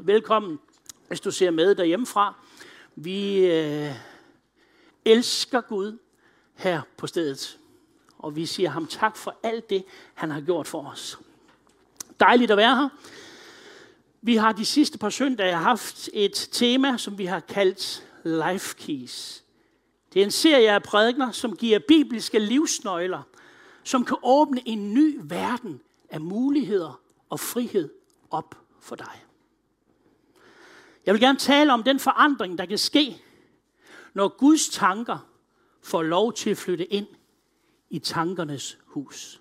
Velkommen, hvis du ser med derhjemmefra. Vi øh, elsker Gud her på stedet, og vi siger ham tak for alt det, han har gjort for os. Dejligt at være her. Vi har de sidste par søndage haft et tema, som vi har kaldt Life Keys. Det er en serie af prædikner, som giver bibelske livsnøgler, som kan åbne en ny verden af muligheder og frihed op for dig. Jeg vil gerne tale om den forandring, der kan ske, når Guds tanker får lov til at flytte ind i tankernes hus.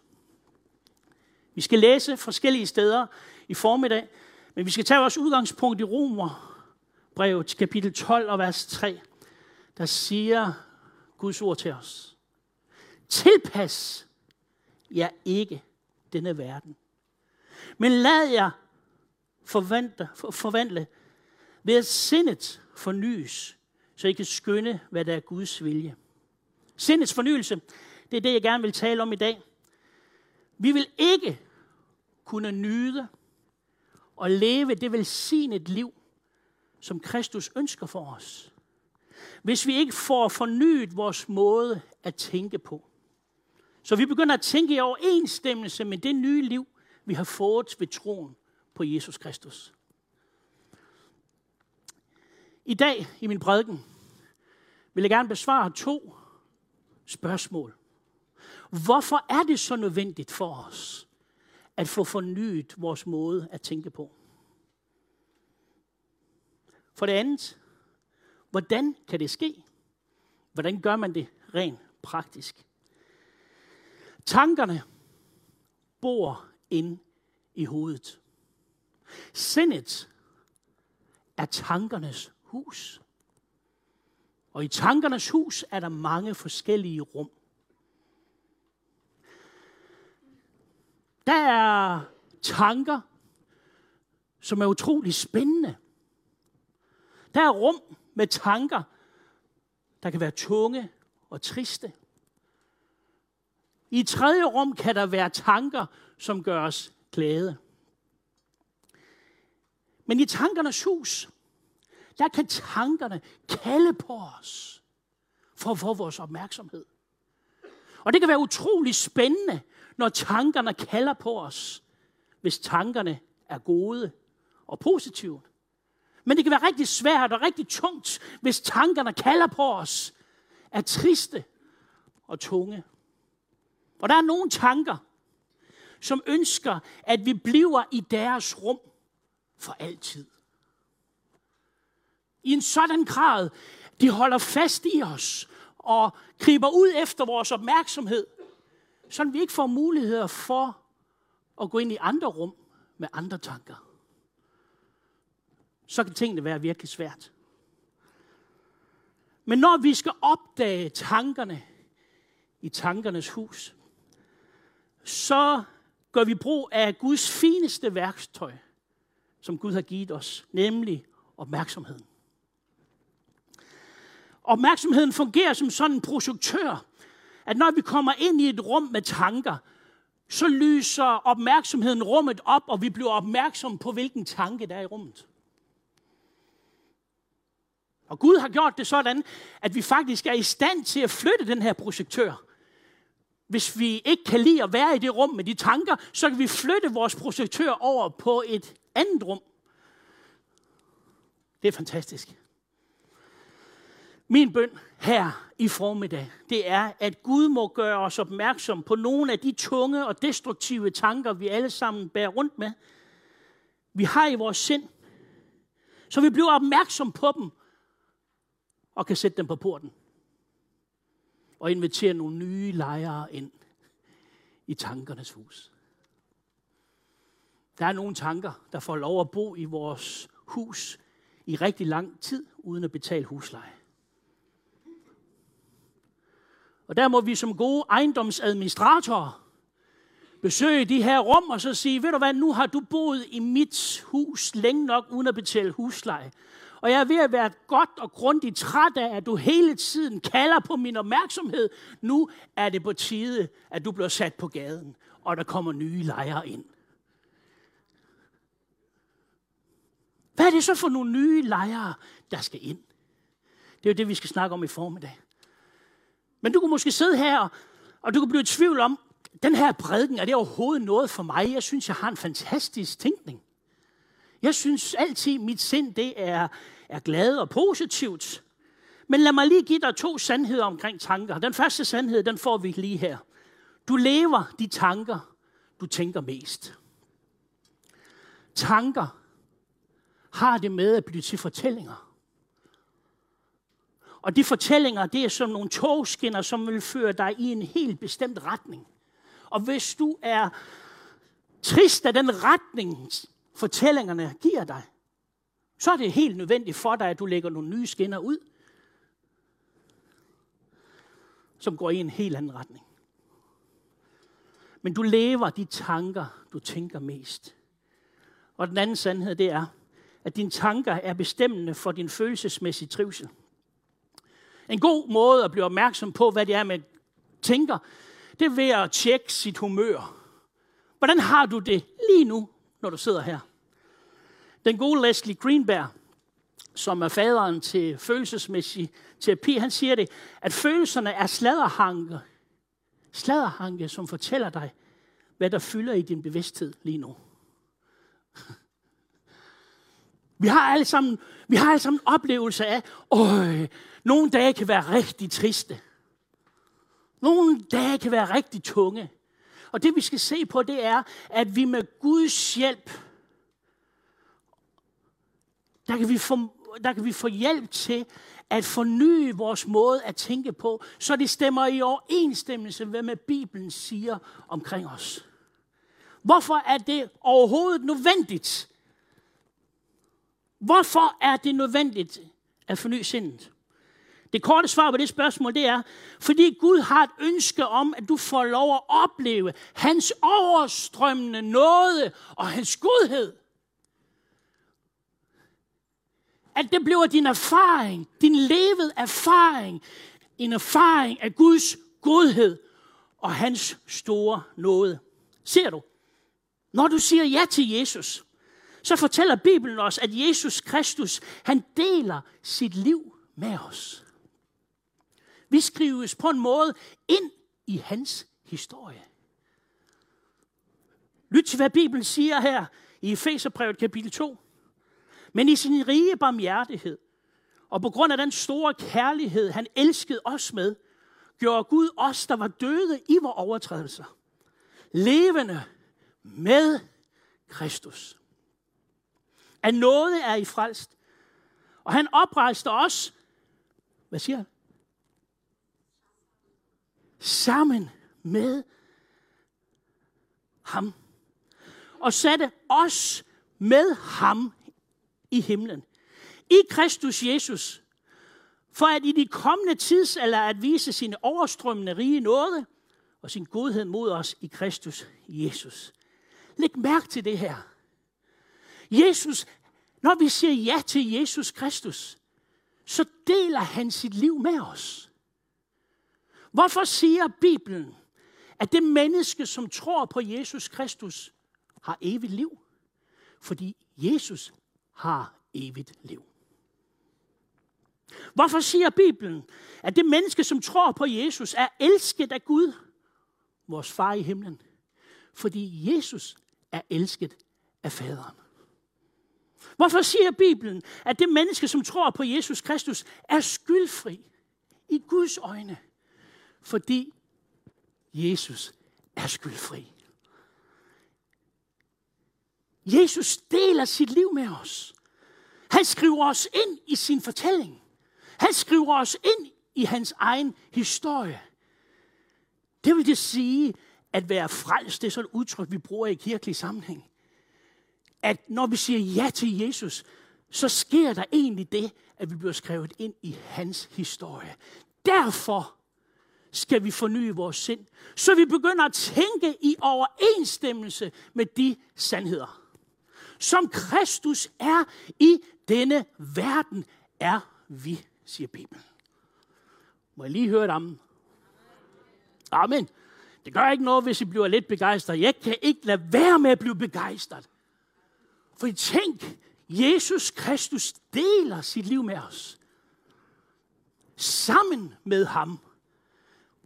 Vi skal læse forskellige steder i formiddag, men vi skal tage vores udgangspunkt i Romer brev kapitel 12 og vers 3, der siger Guds ord til os. Tilpas jer ikke denne verden, men lad jer forvandle, forvandle ved at sindet fornyes, så I kan skynde, hvad der er Guds vilje. Sindets fornyelse, det er det, jeg gerne vil tale om i dag. Vi vil ikke kunne nyde og leve det velsignet liv, som Kristus ønsker for os, hvis vi ikke får fornyet vores måde at tænke på. Så vi begynder at tænke i overensstemmelse med det nye liv, vi har fået ved troen på Jesus Kristus. I dag i min prædiken vil jeg gerne besvare to spørgsmål. Hvorfor er det så nødvendigt for os at få fornyet vores måde at tænke på? For det andet, hvordan kan det ske? Hvordan gør man det rent praktisk? Tankerne bor ind i hovedet. Sindet er tankernes hus. Og i tankernes hus er der mange forskellige rum. Der er tanker, som er utrolig spændende. Der er rum med tanker, der kan være tunge og triste. I tredje rum kan der være tanker, som gør os glade. Men i tankernes hus, der kan tankerne kalde på os for at få vores opmærksomhed. Og det kan være utrolig spændende, når tankerne kalder på os, hvis tankerne er gode og positive. Men det kan være rigtig svært og rigtig tungt, hvis tankerne kalder på os, er triste og tunge. Og der er nogle tanker, som ønsker, at vi bliver i deres rum for altid i en sådan grad, de holder fast i os og griber ud efter vores opmærksomhed, så vi ikke får muligheder for at gå ind i andre rum med andre tanker. Så kan tingene være virkelig svært. Men når vi skal opdage tankerne i tankernes hus, så gør vi brug af Guds fineste værktøj, som Gud har givet os, nemlig opmærksomheden. Opmærksomheden fungerer som sådan en projektør, at når vi kommer ind i et rum med tanker, så lyser opmærksomheden rummet op, og vi bliver opmærksom på, hvilken tanke der er i rummet. Og Gud har gjort det sådan, at vi faktisk er i stand til at flytte den her projektør. Hvis vi ikke kan lide at være i det rum med de tanker, så kan vi flytte vores projektør over på et andet rum. Det er fantastisk. Min bøn her i formiddag, det er, at Gud må gøre os opmærksom på nogle af de tunge og destruktive tanker, vi alle sammen bærer rundt med. Vi har i vores sind, så vi bliver opmærksom på dem og kan sætte dem på porten. Og invitere nogle nye lejere ind i tankernes hus. Der er nogle tanker, der får lov at bo i vores hus i rigtig lang tid, uden at betale husleje. Og der må vi som gode ejendomsadministratorer besøge de her rum og så sige, ved du hvad, nu har du boet i mit hus længe nok uden at betale husleje. Og jeg er ved at være godt og grundigt træt af, at du hele tiden kalder på min opmærksomhed. Nu er det på tide, at du bliver sat på gaden, og der kommer nye lejere ind. Hvad er det så for nogle nye lejere, der skal ind? Det er jo det, vi skal snakke om i formiddag. Men du kunne måske sidde her, og, du kunne blive i tvivl om, den her prædiken, er det overhovedet noget for mig? Jeg synes, jeg har en fantastisk tænkning. Jeg synes altid, mit sind det er, er glad og positivt. Men lad mig lige give dig to sandheder omkring tanker. Den første sandhed, den får vi lige her. Du lever de tanker, du tænker mest. Tanker har det med at blive til fortællinger. Og de fortællinger, det er som nogle togskinner, som vil føre dig i en helt bestemt retning. Og hvis du er trist af den retning, fortællingerne giver dig, så er det helt nødvendigt for dig, at du lægger nogle nye skinner ud, som går i en helt anden retning. Men du lever de tanker, du tænker mest. Og den anden sandhed, det er, at dine tanker er bestemmende for din følelsesmæssige trivsel. En god måde at blive opmærksom på, hvad det er, man tænker, det er ved at tjekke sit humør. Hvordan har du det lige nu, når du sidder her? Den gode Leslie Greenberg, som er faderen til følelsesmæssig terapi, han siger det, at følelserne er sladderhanke, sladderhanke, som fortæller dig, hvad der fylder i din bevidsthed lige nu. Vi har alle sammen, vi har alle sammen oplevelse af, øh, nogle dage kan være rigtig triste. Nogle dage kan være rigtig tunge. Og det vi skal se på, det er, at vi med Guds hjælp, der kan vi få, der kan vi få hjælp til at forny vores måde at tænke på, så det stemmer i overensstemmelse med, hvad Bibelen siger omkring os. Hvorfor er det overhovedet nødvendigt? Hvorfor er det nødvendigt at forny sindet? Det korte svar på det spørgsmål, det er, fordi Gud har et ønske om, at du får lov at opleve hans overstrømmende nåde og hans godhed. At det bliver din erfaring, din levet erfaring, en erfaring af Guds godhed og hans store nåde. Ser du? Når du siger ja til Jesus, så fortæller Bibelen os, at Jesus Kristus, han deler sit liv med os. Vi skrives på en måde ind i hans historie. Lyt til, hvad Bibelen siger her i Efeserbrevet kapitel 2. Men i sin rige barmhjertighed, og på grund af den store kærlighed, han elskede os med, gjorde Gud os, der var døde i vores overtrædelser, levende med Kristus. At noget er I frelst. Og han oprejste os, hvad siger han? Sammen med ham. Og satte os med ham i himlen. I Kristus Jesus. For at i de kommende tidsalder at vise sin overstrømmende rige nåde og sin godhed mod os i Kristus Jesus. Læg mærke til det her. Jesus, når vi siger ja til Jesus Kristus, så deler han sit liv med os. Hvorfor siger Bibelen, at det menneske, som tror på Jesus Kristus, har evigt liv? Fordi Jesus har evigt liv. Hvorfor siger Bibelen, at det menneske, som tror på Jesus, er elsket af Gud, vores far i himlen? Fordi Jesus er elsket af faderen. Hvorfor siger Bibelen, at det menneske, som tror på Jesus Kristus, er skyldfri i Guds øjne? Fordi Jesus er skyldfri. Jesus deler sit liv med os. Han skriver os ind i sin fortælling. Han skriver os ind i hans egen historie. Det vil det sige, at være frelst, det er sådan et udtryk, vi bruger i kirkelig sammenhæng at når vi siger ja til Jesus, så sker der egentlig det, at vi bliver skrevet ind i hans historie. Derfor skal vi forny vores sind, så vi begynder at tænke i overensstemmelse med de sandheder. Som Kristus er i denne verden, er vi, siger Bibelen. Må jeg lige høre et amen? Amen. Det gør ikke noget, hvis I bliver lidt begejstret. Jeg kan ikke lade være med at blive begejstret. For tænk, Jesus Kristus deler sit liv med os. Sammen med ham.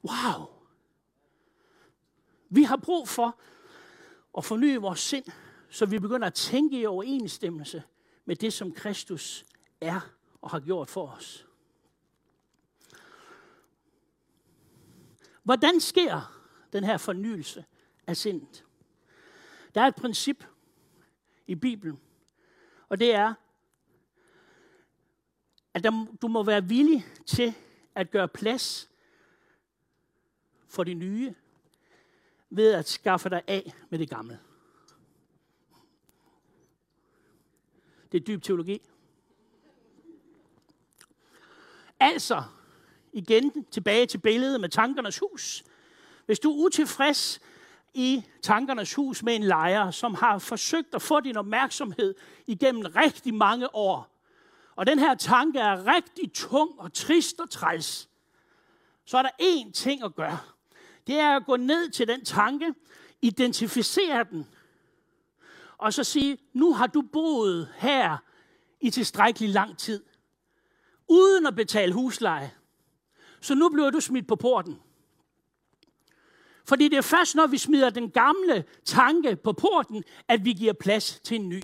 Wow. Vi har brug for at forny vores sind, så vi begynder at tænke i overensstemmelse med det, som Kristus er og har gjort for os. Hvordan sker den her fornyelse af sindet? Der er et princip i Bibelen, og det er, at der, du må være villig til at gøre plads for det nye, ved at skaffe dig af med det gamle. Det er dyb teologi. Altså, igen tilbage til billedet med tankernes hus. Hvis du er utilfreds i tankernes hus med en lejer, som har forsøgt at få din opmærksomhed igennem rigtig mange år, og den her tanke er rigtig tung og trist og træls, så er der én ting at gøre. Det er at gå ned til den tanke, identificere den, og så sige, nu har du boet her i tilstrækkelig lang tid, uden at betale husleje. Så nu bliver du smidt på porten. Fordi det er først, når vi smider den gamle tanke på porten, at vi giver plads til en ny.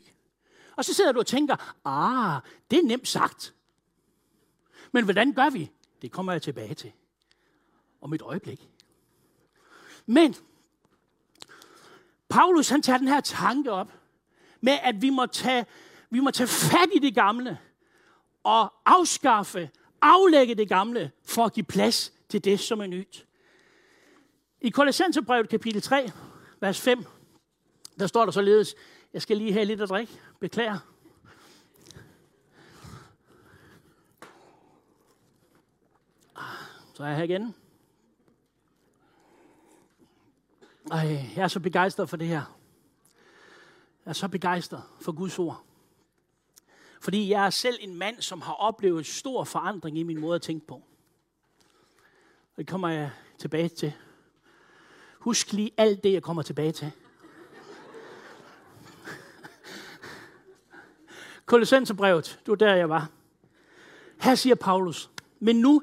Og så sidder du og tænker, ah, det er nemt sagt. Men hvordan gør vi? Det kommer jeg tilbage til om et øjeblik. Men Paulus han tager den her tanke op med, at vi må tage, vi må tage fat i det gamle og afskaffe, aflægge det gamle for at give plads til det, som er nyt. I Kolossenserbrevet kapitel 3, vers 5, der står der således, jeg skal lige have lidt at drikke, beklager. Så er jeg her igen. Ej, jeg er så begejstret for det her. Jeg er så begejstret for Guds ord. Fordi jeg er selv en mand, som har oplevet stor forandring i min måde at tænke på. Det kommer jeg tilbage til. Husk lige alt det, jeg kommer tilbage til. Kolossenserbrevet, det var der, jeg var. Her siger Paulus, men nu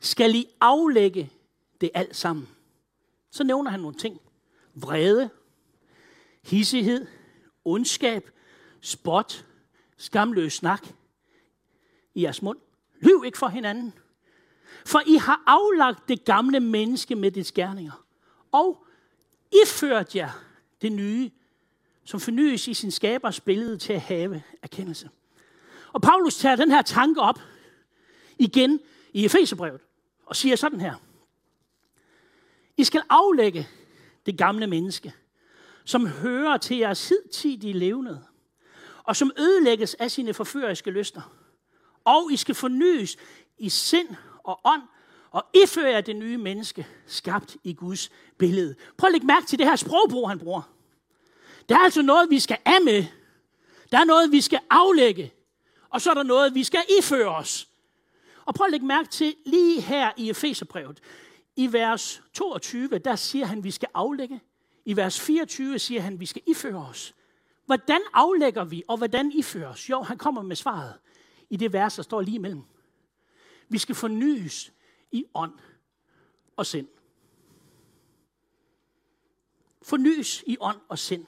skal I aflægge det alt sammen. Så nævner han nogle ting. Vrede, hissighed, ondskab, spot, skamløs snak i jeres mund. Lyv ikke for hinanden. For I har aflagt det gamle menneske med dets gerninger. Og iført jer det nye, som fornyes i sin skabers billede til at have erkendelse. Og Paulus tager den her tanke op igen i Efeserbrevet og siger sådan her. I skal aflægge det gamle menneske, som hører til jeres hidtidige levned, og som ødelægges af sine forføriske lyster. Og I skal fornyes i sind og ånd, og iføre jer det nye menneske, skabt i Guds billede. Prøv at lægge mærke til det her sprogbrug, han bruger. Der er altså noget, vi skal af med. Der er noget, vi skal aflægge. Og så er der noget, vi skal iføre os. Og prøv at lægge mærke til lige her i Efeserbrevet. I vers 22, der siger han, at vi skal aflægge. I vers 24 siger han, at vi skal iføre os. Hvordan aflægger vi, og hvordan ifører os? Jo, han kommer med svaret i det vers, der står lige imellem. Vi skal fornyes i ånd og sind. Fornyes i ånd og sind.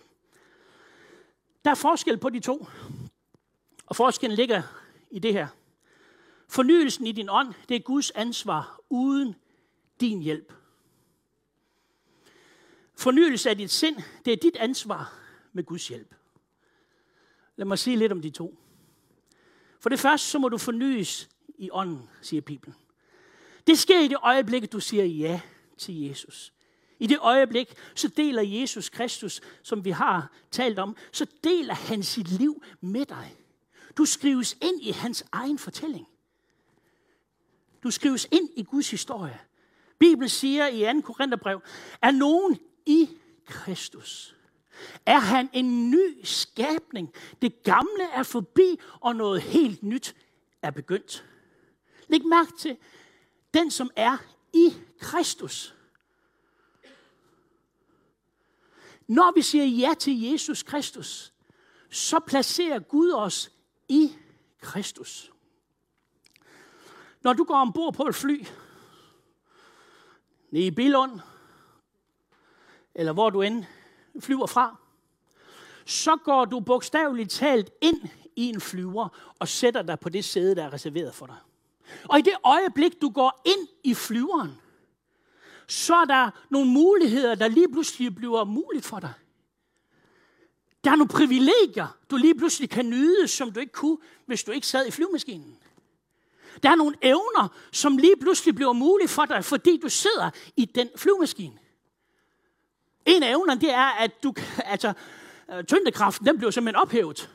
Der er forskel på de to. Og forskellen ligger i det her. Fornyelsen i din ånd, det er Guds ansvar uden din hjælp. Fornyelse af dit sind, det er dit ansvar med Guds hjælp. Lad mig sige lidt om de to. For det første, så må du fornyes i ånden, siger Bibelen. Det sker i det øjeblik, du siger ja til Jesus. I det øjeblik, så deler Jesus Kristus, som vi har talt om, så deler han sit liv med dig. Du skrives ind i hans egen fortælling. Du skrives ind i Guds historie. Bibelen siger i 2. Korintherbrev, er nogen i Kristus, er han en ny skabning. Det gamle er forbi, og noget helt nyt er begyndt. Læg mærke til, den som er i Kristus. Når vi siger ja til Jesus Kristus, så placerer Gud os i Kristus. Når du går ombord på et fly, nede i Billund, eller hvor du end flyver fra, så går du bogstaveligt talt ind i en flyver og sætter dig på det sæde, der er reserveret for dig. Og i det øjeblik, du går ind i flyveren, så er der nogle muligheder, der lige pludselig bliver muligt for dig. Der er nogle privilegier, du lige pludselig kan nyde, som du ikke kunne, hvis du ikke sad i flyvemaskinen. Der er nogle evner, som lige pludselig bliver mulige for dig, fordi du sidder i den flyvemaskine. En af evnerne, det er, at du, altså, øh, tyndekraften, den bliver simpelthen ophævet.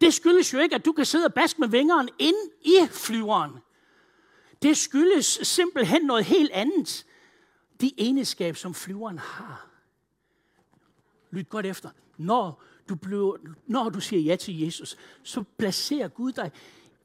Det skyldes jo ikke, at du kan sidde og baske med vingeren ind i flyveren. Det skyldes simpelthen noget helt andet. De egenskab, som flyveren har. Lyt godt efter. Når du, bliver, når du siger ja til Jesus, så placerer Gud dig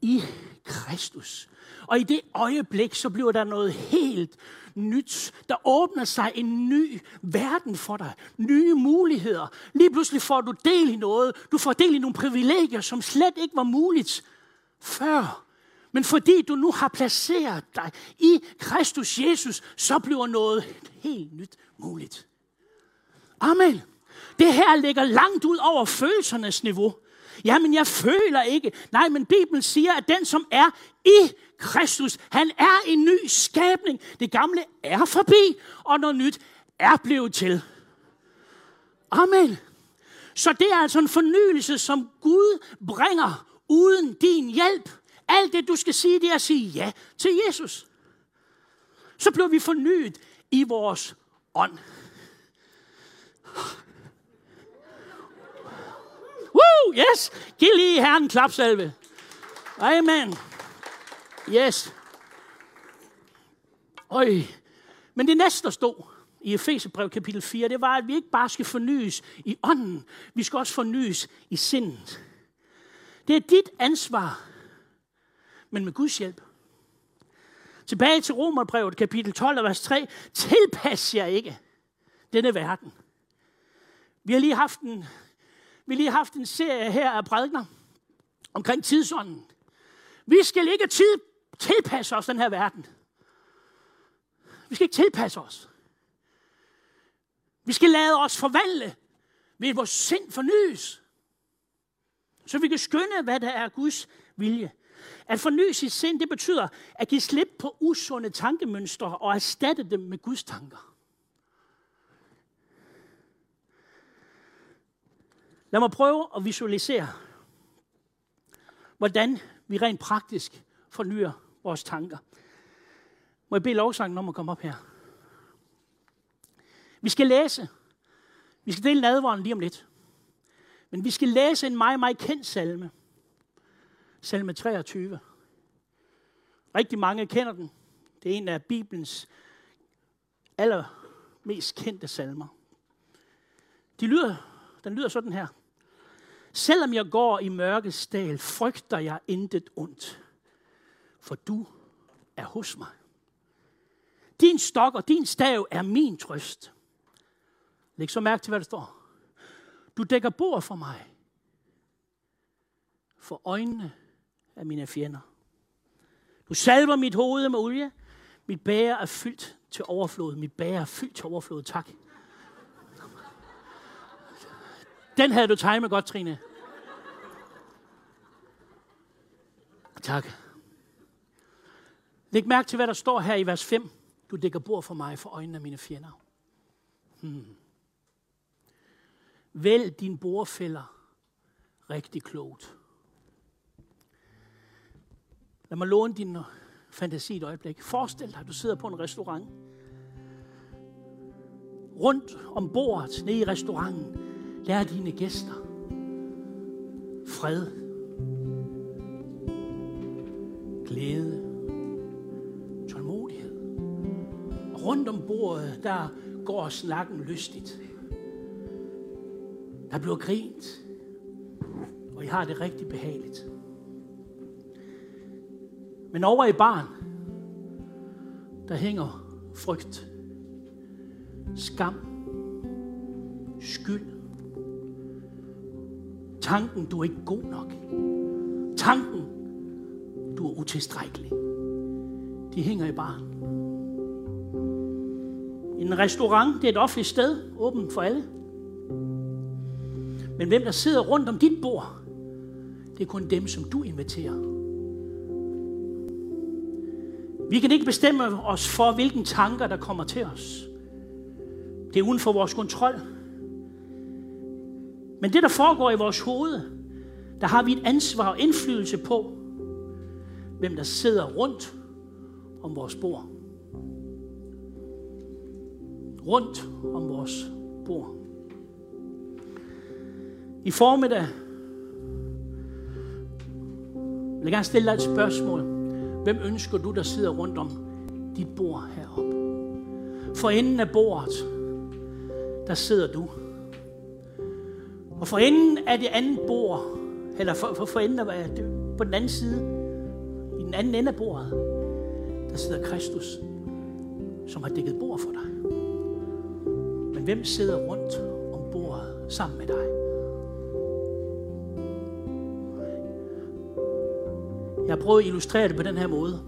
i Kristus. Og i det øjeblik, så bliver der noget helt nyt. Der åbner sig en ny verden for dig. Nye muligheder. Lige pludselig får du del i noget. Du får del i nogle privilegier, som slet ikke var muligt før. Men fordi du nu har placeret dig i Kristus Jesus, så bliver noget helt nyt muligt. Amen. Det her ligger langt ud over følelsernes niveau. Jamen, jeg føler ikke. Nej, men Bibelen siger, at den, som er i Kristus, han er en ny skabning. Det gamle er forbi, og noget nyt er blevet til. Amen. Så det er altså en fornyelse, som Gud bringer uden din hjælp. Alt det, du skal sige, det er at sige ja til Jesus. Så bliver vi fornyet i vores ånd. Yes. Giv lige Herren klapsalve. Amen. Yes. Øj. Men det næste, der stod i Efeserbrev kapitel 4, det var, at vi ikke bare skal fornyes i ånden, vi skal også fornyes i sindet. Det er dit ansvar, men med Guds hjælp. Tilbage til Romerbrevet kapitel 12, vers 3. Tilpas jer ikke denne verden. Vi har lige haft en vi lige haft en serie her af prædikner omkring tidsånden. Vi skal ikke tid, tilpasse os den her verden. Vi skal ikke tilpasse os. Vi skal lade os forvandle ved vores sind fornyes. Så vi kan skønne, hvad der er Guds vilje. At forny sit sind, det betyder at give slip på usunde tankemønstre og erstatte dem med Guds tanker. Lad mig prøve at visualisere, hvordan vi rent praktisk fornyer vores tanker. Må jeg bede lovsangen om at komme op her? Vi skal læse. Vi skal dele nadvåren lige om lidt. Men vi skal læse en meget, meget kendt salme. Salme 23. Rigtig mange kender den. Det er en af Bibelens allermest kendte salmer. De lyder, den lyder sådan her. Selvom jeg går i mørkets dal, frygter jeg intet ondt, for du er hos mig. Din stok og din stav er min trøst. Læg så mærke til, hvad der står. Du dækker bord for mig, for øjnene af mine fjender. Du salver mit hoved med olie. Mit bære er fyldt til overflod. Mit bære er fyldt til overflod. Tak. Den havde du timet godt, Trine. Tak. Læg mærke til, hvad der står her i vers 5. Du dækker bord for mig for øjnene af mine fjender. Hmm. Vælg din bordfælder rigtig klogt. Lad mig låne din fantasi et øjeblik. Forestil dig, at du sidder på en restaurant. Rundt om bordet nede i restauranten, Lær er dine gæster. Fred. Glæde. Tålmodighed. Rundt om bordet, der går snakken lystigt. Der bliver grint. Og I har det rigtig behageligt. Men over i barn, der hænger frygt, skam, skyld, tanken, du er ikke god nok, tanken, du er utilstrækkelig. De hænger i baren. En restaurant, det er et offentligt sted, åbent for alle. Men hvem der sidder rundt om dit bord, det er kun dem, som du inviterer. Vi kan ikke bestemme os for, hvilken tanker, der kommer til os. Det er uden for vores kontrol. Men det, der foregår i vores hoved, der har vi et ansvar og indflydelse på, hvem der sidder rundt om vores bord. Rundt om vores bord. I formiddag vil jeg gerne stille dig et spørgsmål. Hvem ønsker du, der sidder rundt om dit bord heroppe? For enden af bordet, der sidder du. Og for enden af det andet bord, eller for, for, for enden af, på den anden side, i den anden ende af bordet, der sidder Kristus, som har dækket bord for dig. Men hvem sidder rundt om bordet sammen med dig? Jeg har prøvet at illustrere det på den her måde,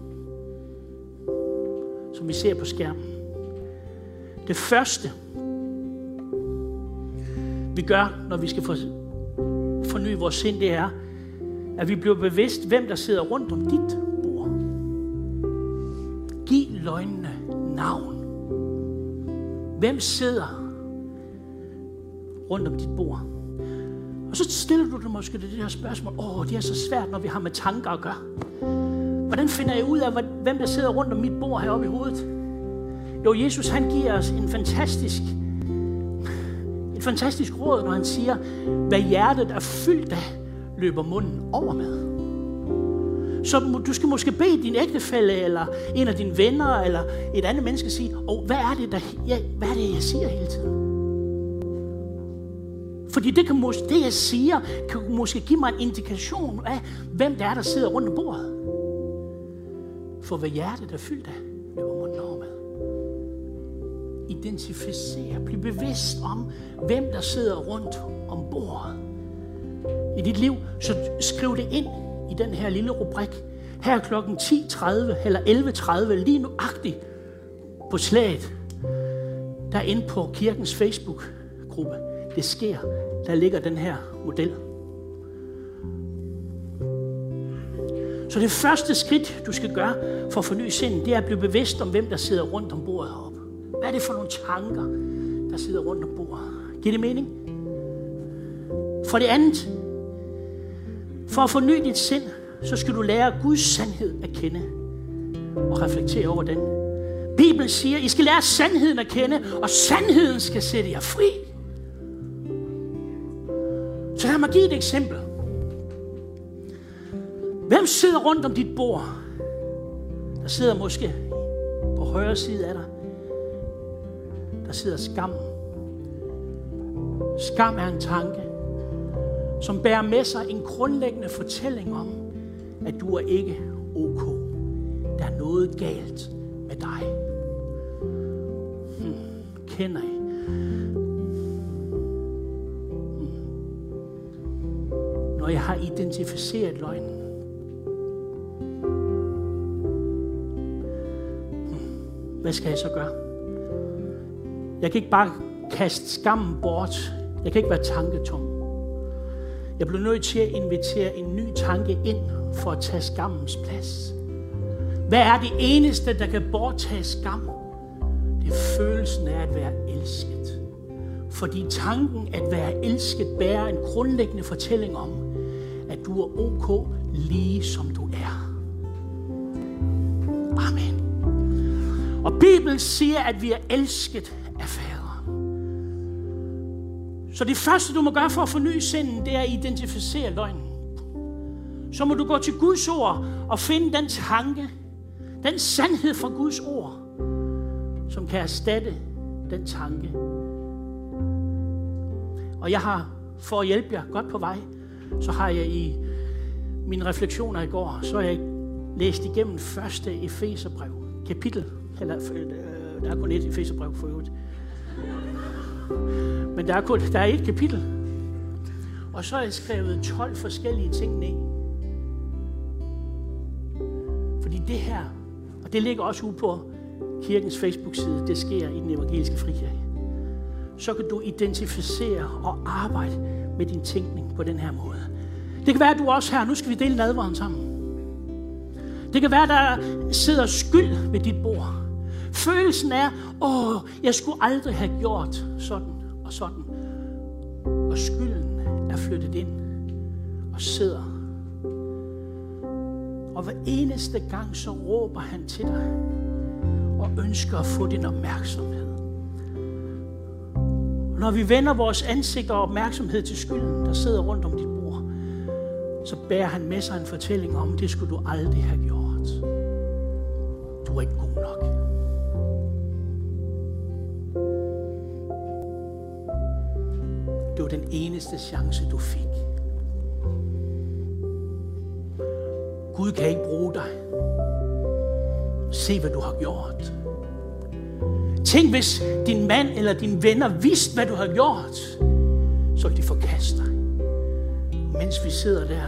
som vi ser på skærmen. Det første, vi gør, når vi skal forny vores sind, det er, at vi bliver bevidst, hvem der sidder rundt om dit bord. Giv løgnene navn. Hvem sidder rundt om dit bord? Og så stiller du dig måske det her spørgsmål. Åh, det er så svært, når vi har med tanker at gøre. Hvordan finder jeg ud af, hvem der sidder rundt om mit bord heroppe i hovedet? Jo, Jesus han giver os en fantastisk, fantastisk råd, når han siger, hvad hjertet er fyldt af, løber munden over med. Så du skal måske bede din ægtefælle, eller en af dine venner, eller et andet menneske sige, oh, hvad er det, der, ja, hvad er det, jeg siger hele tiden? Fordi det, kan måske, det, jeg siger, kan måske give mig en indikation af, hvem det er, der sidder rundt om bordet. For hvad hjertet er fyldt af, Identificere, bliv bevidst om, hvem der sidder rundt om bordet i dit liv, så skriv det ind i den her lille rubrik. Her klokken 10.30 eller 11.30, lige nuagtigt på slaget, der er inde på kirkens Facebook-gruppe. Det sker. Der ligger den her model. Så det første skridt, du skal gøre for at forny sindet, det er at blive bevidst om, hvem der sidder rundt om bordet. Hvad er det for nogle tanker, der sidder rundt om bordet? Giver det mening? For det andet, for at forny dit sind, så skal du lære Guds sandhed at kende og reflektere over den. Bibelen siger, I skal lære sandheden at kende, og sandheden skal sætte jer fri. Så lad mig give et eksempel. Hvem sidder rundt om dit bord? Der sidder måske på højre side af dig. Der sidder skam. Skam er en tanke, som bærer med sig en grundlæggende fortælling om, at du er ikke ok. Der er noget galt med dig. Hmm. Kender I? Hmm. Når jeg har identificeret løgnen, hmm. hvad skal jeg så gøre? Jeg kan ikke bare kaste skammen bort. Jeg kan ikke være tanketom. Jeg blev nødt til at invitere en ny tanke ind for at tage skammens plads. Hvad er det eneste, der kan bortage skam? Det er følelsen af at være elsket. Fordi tanken at være elsket bærer en grundlæggende fortælling om, at du er ok lige som du er. Amen. Og Bibelen siger, at vi er elsket. Så det første, du må gøre for at forny sinden, det er at identificere løgnen. Så må du gå til Guds ord og finde den tanke, den sandhed fra Guds ord, som kan erstatte den tanke. Og jeg har, for at hjælpe jer godt på vej, så har jeg i mine refleksioner i går, så har jeg læst igennem første Efeserbrev, kapitel, eller øh, der er kun et Efeserbrev for øvrigt. Men der er, kun, der er et kapitel. Og så har jeg skrevet 12 forskellige ting ned. det her, og det ligger også ude på kirkens Facebook-side, det sker i den evangeliske frikirke, så kan du identificere og arbejde med din tænkning på den her måde. Det kan være, at du også her, nu skal vi dele nadvaren sammen. Det kan være, at der sidder skyld ved dit bord. Følelsen er, åh, jeg skulle aldrig have gjort sådan og sådan. Og skylden er flyttet ind og sidder. Og hver eneste gang, så råber han til dig og ønsker at få din opmærksomhed. Og når vi vender vores ansigt og opmærksomhed til skylden, der sidder rundt om dit bord, så bærer han med sig en fortælling om, det skulle du aldrig have gjort. Du er ikke god eneste chance, du fik. Gud kan ikke bruge dig. Se, hvad du har gjort. Tænk, hvis din mand eller dine venner vidste, hvad du har gjort, så ville de forkaste dig. Mens vi sidder der,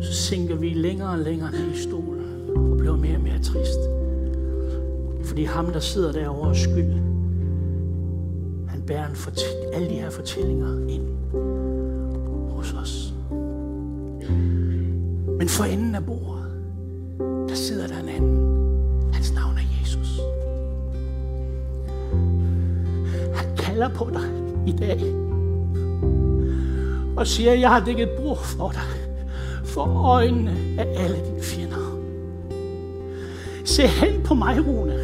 så sænker vi længere og længere ned i stolen og bliver mere og mere trist. Fordi ham, der sidder derovre og skyld, bærer en alle de her fortællinger ind hos os. Men for enden af bordet, der sidder der en anden. Hans navn er Jesus. Han kalder på dig i dag og siger, jeg har dækket brug for dig, for øjnene af alle dine fjender. Se hen på mig, Rune.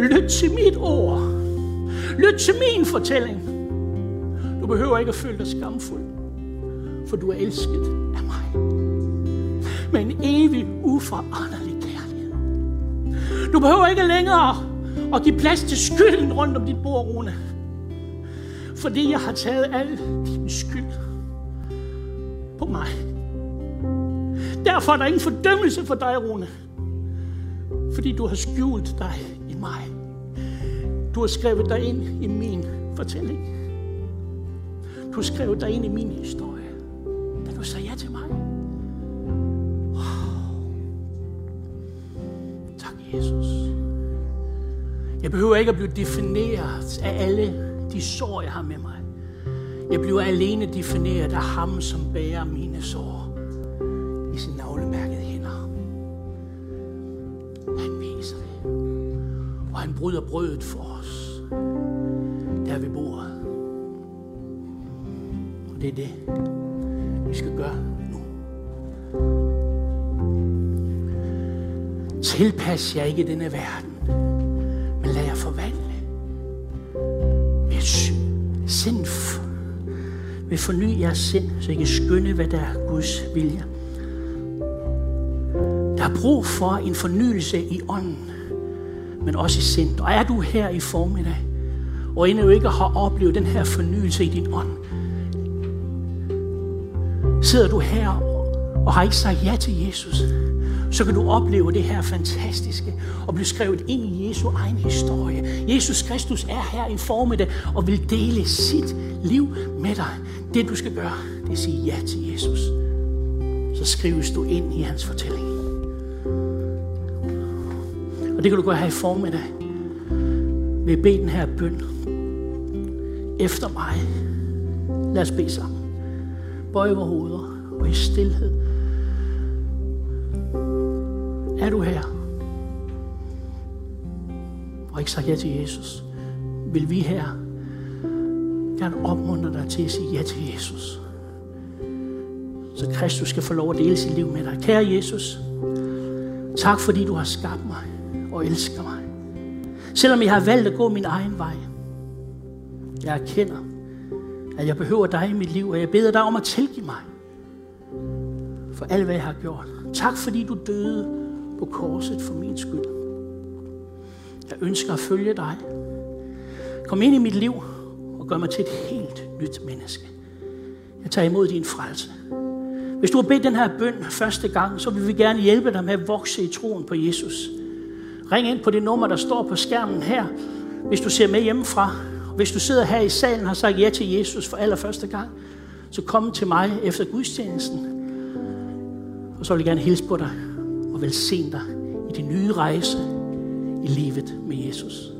Lyt til mit ord. Lyt til min fortælling. Du behøver ikke at føle dig skamfuld, for du er elsket af mig. Med en evig, uforanderlig kærlighed. Du behøver ikke længere at give plads til skylden rundt om dit bord, Rune. Fordi jeg har taget al din skyld på mig. Derfor er der ingen fordømmelse for dig, Rune. Fordi du har skjult dig i mig. Du har skrevet dig ind i min fortælling. Du har skrevet dig ind i min historie. Da du sagde ja til mig. Wow. Tak, Jesus. Jeg behøver ikke at blive defineret af alle de sår, jeg har med mig. Jeg bliver alene defineret af ham, som bærer mine sår i sin navlemærkede hænder. Han viser det. Og han bryder brødet for os, Og det er det, vi skal gøre nu. Tilpas jer ikke denne verden, men lad jer forvandle sind vil forny jeres sind, så I kan skynde, hvad der er Guds vilje. Der er brug for en fornyelse i ånden, men også i sind. Og er du her i formiddag, og endnu ikke har oplevet den her fornyelse i din ånd, sidder du her og har ikke sagt ja til Jesus, så kan du opleve det her fantastiske og blive skrevet ind i Jesu egen historie. Jesus Kristus er her i formiddag og vil dele sit liv med dig. Det du skal gøre, det er at sige ja til Jesus. Så skrives du ind i hans fortælling. Og det kan du gøre her i formiddag ved at bede den her bøn efter mig. Lad os bede sammen. Bøj vores hoveder og i stillhed er du her? Og ikke sagt ja til Jesus. Vil vi her gerne opmuntre dig til at sige ja til Jesus. Så Kristus skal få lov at dele sit liv med dig. Kære Jesus, tak fordi du har skabt mig og elsker mig. Selvom jeg har valgt at gå min egen vej. Jeg erkender, at jeg behøver dig i mit liv, og jeg beder dig om at tilgive mig for alt, hvad jeg har gjort. Tak fordi du døde på korset for min skyld. Jeg ønsker at følge dig. Kom ind i mit liv og gør mig til et helt nyt menneske. Jeg tager imod din frelse. Hvis du har bedt den her bøn første gang, så vil vi gerne hjælpe dig med at vokse i troen på Jesus. Ring ind på det nummer, der står på skærmen her, hvis du ser med hjemmefra. Hvis du sidder her i salen og har sagt ja til Jesus for allerførste gang, så kom til mig efter gudstjenesten, og så vil jeg gerne hilse på dig og velsigne dig i din nye rejse i livet med Jesus.